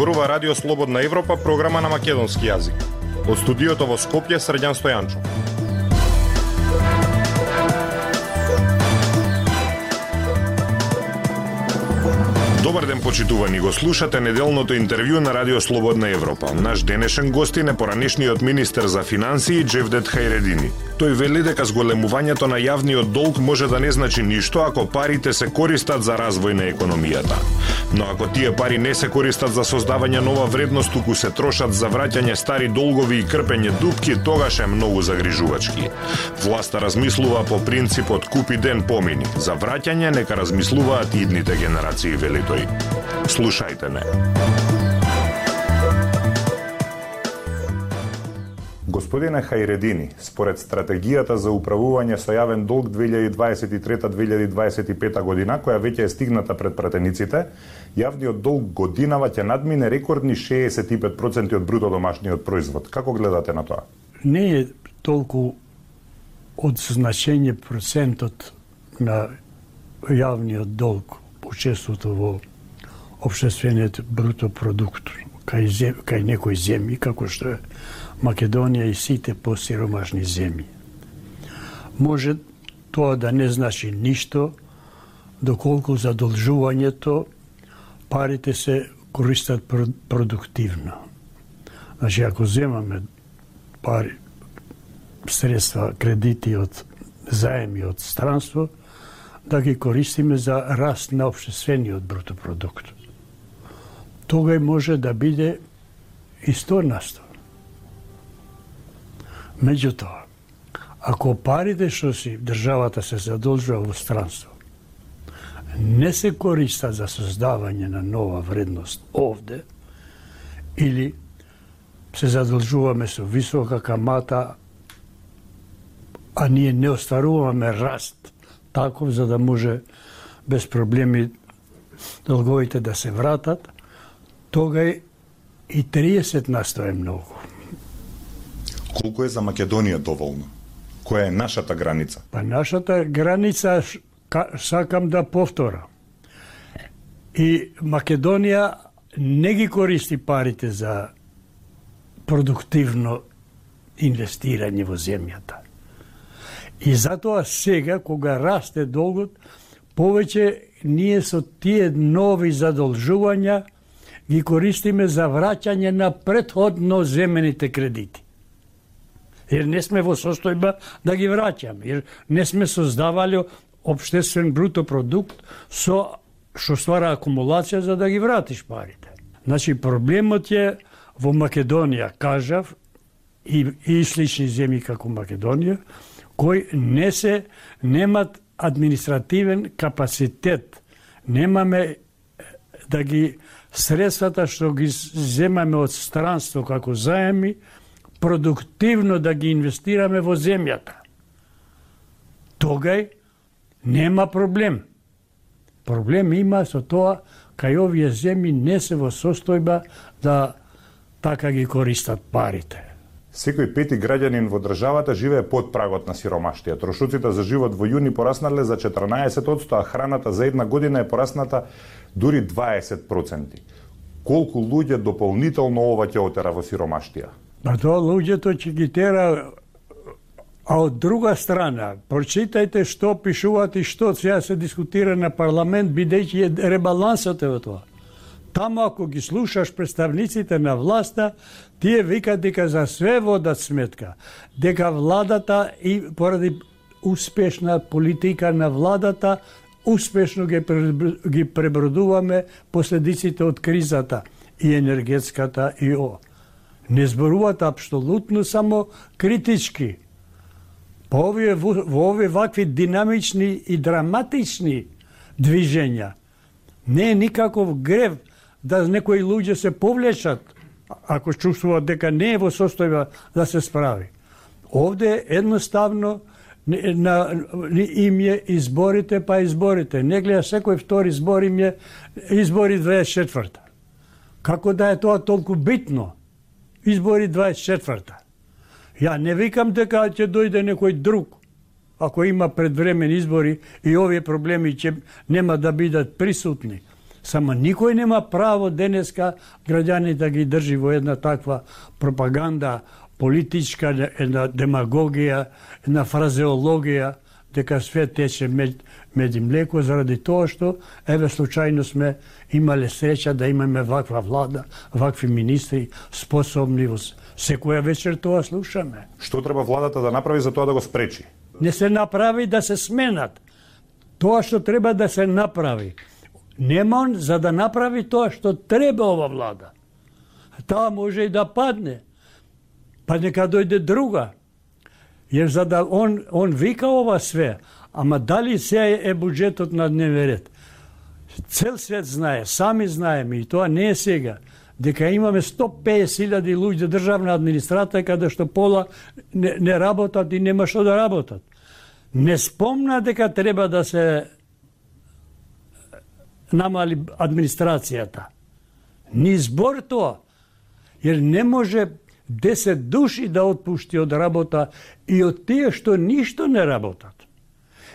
зборува Радио Слободна Европа, програма на македонски јазик. Од студиото во Скопје Средјан Стојанчо. Добар ден, почитувани. Го слушате неделното интервју на Радио Слободна Европа. Наш денешен гостин е поранешниот министер за финансии Джевдет Хайредини. Тој вели дека зголемувањето на јавниот долг може да не значи ништо ако парите се користат за развој на економијата. Но ако тие пари не се користат за создавање нова вредност, туку се трошат за враќање стари долгови и крпење дупки, тогаш е многу загрижувачки. Власта размислува по принципот купи ден помини. За враќање нека размислуваат идните генерации, вели тој. Слушајте ме. Господине Хајредини, според стратегијата за управување со јавен долг 2023-2025 година, која веќе е стигната пред пратениците, јавниот долг годинава ќе надмине рекордни 65% од бруто домашниот производ. Како гледате на тоа? Не е толку од значење процентот на јавниот долг учеството во обштествениот бруто продукт кај, зем, кај некои земји, како што е Македонија и сите посиромашни земји. Може тоа да не значи ништо, доколку задолжувањето парите се користат продуктивно. Значи, ако земаме пари, средства, кредити од заеми од странство, да ги користиме за раст на обшествениот брутопродукт. Тогај може да биде и 100 на 100. Меѓутоа, ако парите што си државата се задолжува во странство, не се користат за создавање на нова вредност овде, или се задолжуваме со висока камата, а ние не остваруваме раст таков за да може без проблеми долговите да се вратат, тога и 30 настоje многу. Колку е за Македонија доволно? Која е нашата граница? Па нашата граница сакам да повтора. И Македонија не ги користи парите за продуктивно инвестирање во земјата. И затоа сега, кога расте долгот, повеќе ние со тие нови задолжувања ги користиме за враќање на предходно земените кредити jer не сме во состојба да ги враќаме, jer не сме создавали обштествен бруто продукт со што ствара акумулација за да ги вратиш парите. Значи проблемот е во Македонија, кажав, и, и слични земји како Македонија, кои не се немат административен капацитет. Немаме да ги средствата што ги земаме од странство како заеми, продуктивно да ги инвестираме во земјата. Тогај нема проблем. Проблем има со тоа кај овие земји не се во состојба да така ги користат парите. Секој пети граѓанин во државата живее под прагот на сиромаштија. Трошуците за живот во јуни пораснале за 14%, а храната за една година е порасната дури 20%. Колку луѓе дополнително ова ќе отера во сиромаштија? Па тоа луѓето ќе ги тера А од друга страна, прочитајте што пишуваат и што сега се дискутира на парламент, бидејќи е ребалансот е во тоа. Таму ако ги слушаш представниците на власта, тие викаат дека за све водат сметка, дека владата и поради успешна политика на владата успешно ги, ги пребродуваме последиците од кризата и енергетската и о не зборуваат апсолутно само критички. По овие, во овие вакви динамични и драматични движења не е никаков грев да некои луѓе се повлечат ако чувствуваат дека не е во состојба да се справи. Овде едноставно на, им е изборите па изборите. Не гледа секој втори избор им е избори 24 Како да е тоа толку битно? избори 24-та. Ја не викам дека ќе дојде некој друг, ако има предвремени избори и овие проблеми ќе нема да бидат присутни. Само никој нема право денеска граѓани да ги држи во една таква пропаганда, политичка, една демагогија, една фразеологија, дека све тече мед, мед и млеко заради тоа што еве случајно сме имале среќа да имаме ваква влада, вакви министри способни во секоја вечер тоа слушаме. Што треба владата да направи за тоа да го спречи? Не се направи да се сменат. Тоа што треба да се направи. Нема он за да направи тоа што треба ова влада. Таа може и да падне. Па нека дојде друга Јер за да он, он вика ова све, ама дали се е буџетот на дневен ред? Цел свет знае, сами знаеме и тоа не е сега, дека имаме 150.000 луѓе државна администрација каде што пола не, не работат и нема што да работат. Не спомна дека треба да се намали администрацијата. Ни збор тоа. Jer не може 10 души да отпушти од работа и од тие што ништо не работат.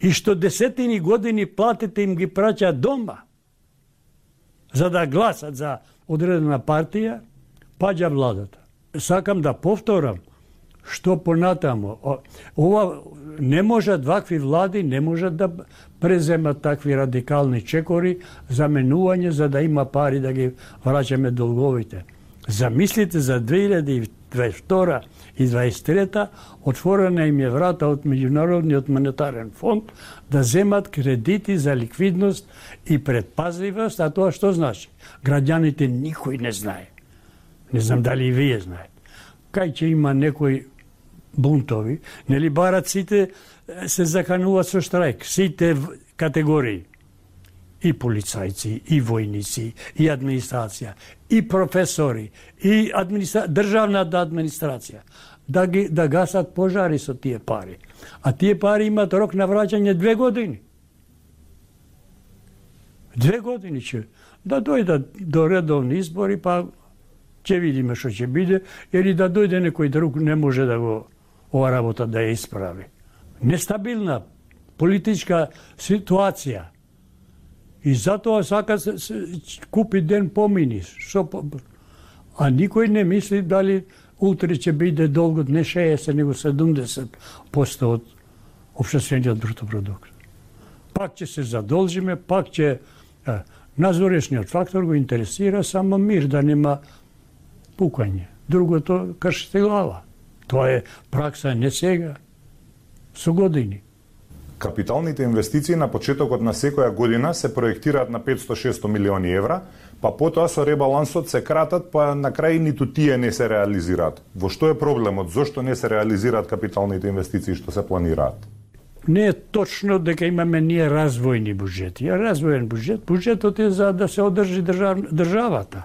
И што десетини години платите им ги праќа дома за да гласат за одредена партија, паѓа владата. Сакам да повторам што понатамо. Ова не можат вакви влади не можат да преземат такви радикални чекори за менување за да има пари да ги враќаме долговите. Замислите за 2022 и 2023 отворена им е врата од Меѓународниот монетарен фонд да земат кредити за ликвидност и предпазливост, а тоа што значи? Граѓаните никој не знае. Не знам дали и вие знаете. Кај ќе има некој бунтови, нели барат сите се закануваат со штрајк, сите категории и полицајци, и војници, и администрација, и професори, и администра... државната администрација, да, ги, да гасат пожари со тие пари. А тие пари имат рок на враќање две години. Две години ќе да дојдат до редовни избори, па ќе видиме што ќе биде, или да дојде некој друг не може да го ова работа да ја исправи. Нестабилна политичка ситуација И затоа сака се, се купи ден помини. Шо, а никој не мисли дали утре ќе биде долгот не 60, него 70% од обшествениот бруто продукт. Пак ќе се задолжиме, пак ќе Е, назорешниот фактор го интересира само мир, да нема пукање. Другото кршите глава. Тоа е пракса не сега, со години. Капиталните инвестиции на почетокот на секоја година се проектираат на 500-600 милиони евра, па потоа со ребалансот се кратат, па на крај ниту тие не се реализираат. Во што е проблемот? Зошто не се реализираат капиталните инвестиции што се планираат? Не е точно дека имаме ние развојни буџети. А развоен буџет, буџетот е за да се одржи држав, државата.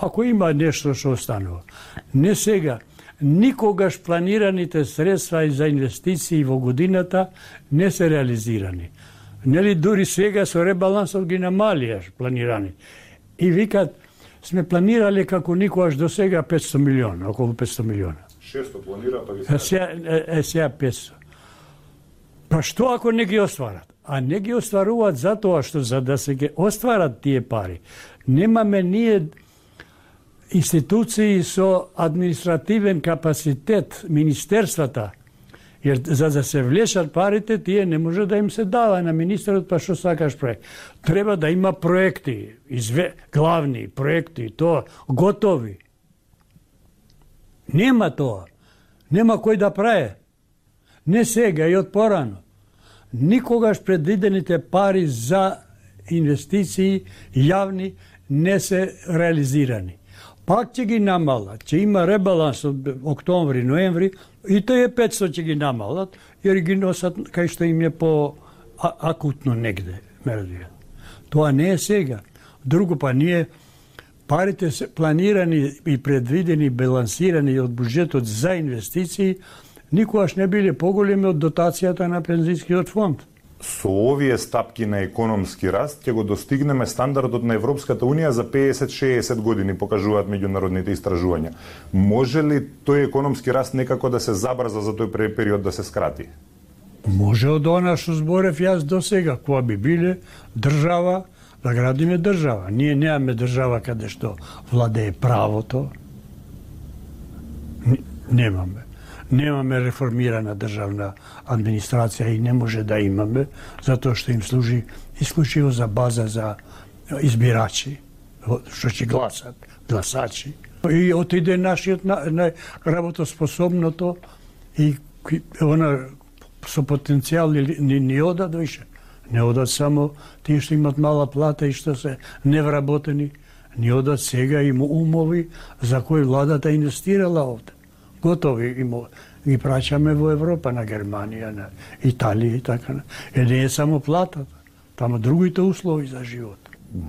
Ако има нешто што останува. Не сега, никогаш планираните средства за инвестиции во годината не се реализирани. Нели дури сега со ребалансот ги намалија планирани. И викат сме планирале како никогаш до сега 500 милиона, околу 500 милиона. 600 планира, па ги сега. Е, е, сега 500. Па што ако не ги остварат? А не ги остваруваат затоа што за да се ги остварат тие пари, немаме ние институции со административен капацитет, министерствата, Јер за да се влешат парите, тие не може да им се дава на министерот, па што сакаш проект. Треба да има проекти, изве, главни проекти, тоа, готови. Нема тоа. Нема кој да прае. Не сега и од порано. Никогаш предвидените пари за инвестиции јавни не се реализирани пак ќе ги намалат. Ќе има ребаланс од октомври, ноември, и тој е 500 ќе ги намалат, jer ги носат кај што им е по акутно негде, мердија. Тоа не е сега. Друго па ние парите се планирани и предвидени, балансирани од буџетот за инвестиции, никогаш не биле поголеми од дотацијата на пензискиот фонд со овие стапки на економски раст ќе го достигнеме стандардот на Европската Унија за 50-60 години, покажуваат меѓународните истражувања. Може ли тој економски раст некако да се забрза за тој период да се скрати? Може од она што зборев јас до сега, која би биле држава, да градиме држава. Ние немаме држава каде што владее правото. Немаме. Немаме реформирана државна администрација и не може да имаме, затоа што им служи исклучиво за база за избирачи, што ќе гласат, гласачи. И отиде нашиот на, на работоспособното и она со потенцијал ни, ни одат више. Не одат само тие што имат мала плата и што се невработени, ни одат сега има умови за кои владата инвестирала овде. Готови има ги праќаме во Европа, на Германија, на Италија и така. Е не е само платата, таму другите услови за живот.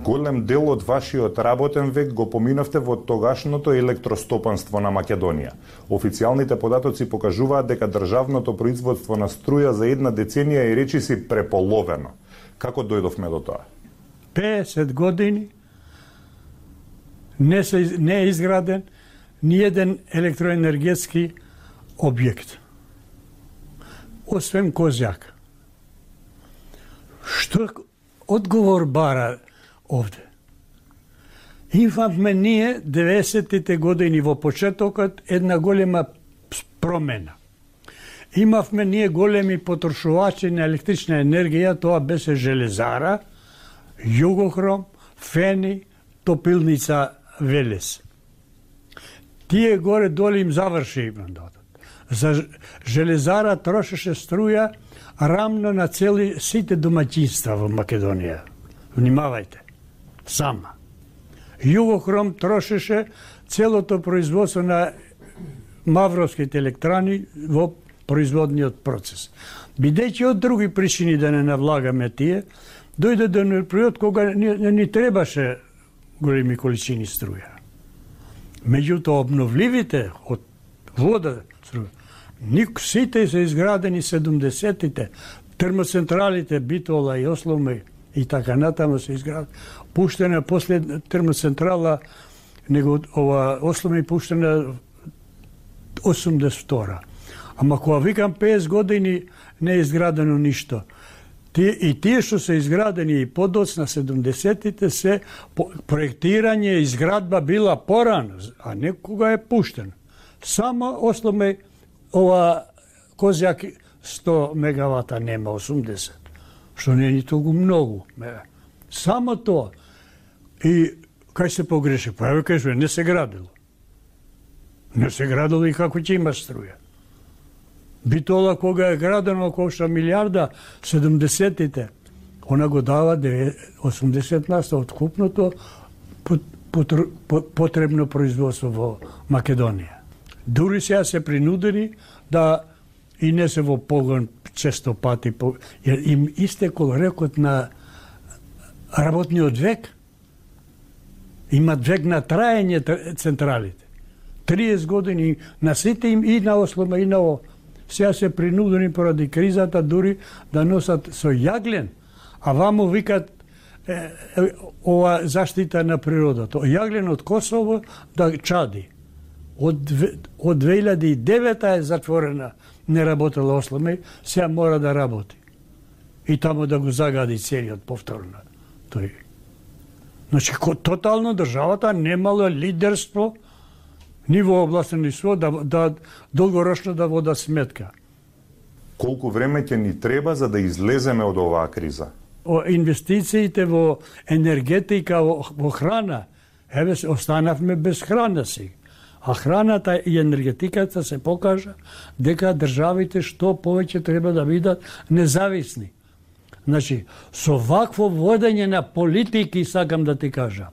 Голем дел од вашиот работен век го поминавте во тогашното електростопанство на Македонија. Официјалните податоци покажуваат дека државното производство на струја за една деценија е речиси преполовено. Како дојдовме до тоа? 50 години не, се, не е изграден ниеден електроенергетски објект. Освен Козјак. Што одговор бара овде. Имавме ние 90-тите години во почетокот една голема промена. Имавме ние големи потрошувачи на електрична енергија, тоа беше железара, југохром, фени, топилница Велес. Тие горе доли им заврши мандатот. За железара трошеше струја рамно на цели сите домаќинства во Македонија. Внимавајте сама. Југохром трошеше целото производство на мавровските електрани во производниот процес. Бидејќи од други причини да не навлагаме тие, дојде до период кога не, не ни требаше големи количини струја. Меѓутоа обновливите од вода ник сите се изградени 70-тите, термоцентралите Битола и Осломе и така натаму се изградени пуштена после термоцентрала, него ова Осло пуштена 82 Ама кога викам 50 години не е изградено ништо. Тие, и тие што се изградени и подоцна 70-тите се проектирање и изградба била порано, а некога е пуштено. Само Осломе ова Козјак 100 мегавата нема 80, што не е ни толку многу. Само тоа. И кај се погреши? Па ја кажува, не се градило. Не се градило и како ќе има струја. Битола кога е градено кошта милиарда 70-тите, она го дава 80 наста од купното потребно производство во Македонија. Дури сега се принудени да и не се во погон често пати, jer им истекол рекот на работниот век, Имат век на траење централите. 30 години на сите им и на Ослома и на Сега се принудени поради кризата дури да носат со јаглен, а ваму викат е, е, ова заштита на природата. Јаглен од Косово да чади. Од, од 2009 е затворена, не работела Осломе, сега мора да работи. И таму да го загади целиот повторно. Тој Значи, тотално државата немало лидерство ни во област ни со да, да долгорочно да вода сметка. Колку време ќе ни треба за да излеземе од оваа криза? О, инвестициите во енергетика, во, во храна, еве останавме без храна сега. А храната и енергетиката се покажа дека државите што повеќе треба да бидат независни. Значи, со вакво водење на политики, сакам да ти кажам,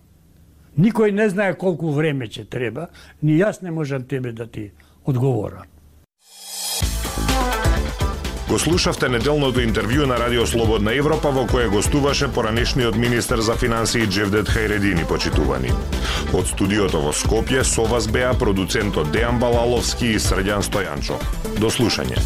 никој не знае колку време ќе треба, ни јас не можам тебе да ти одговорам. Го слушавте неделното интервју на Радио Слободна Европа во кое гостуваше поранешниот министер за финансии Джевдет Хајредини почитувани. Од студиото во Скопје со вас беа продуцентот Дејан Балаловски и Срдјан Стојанчо. До слушање.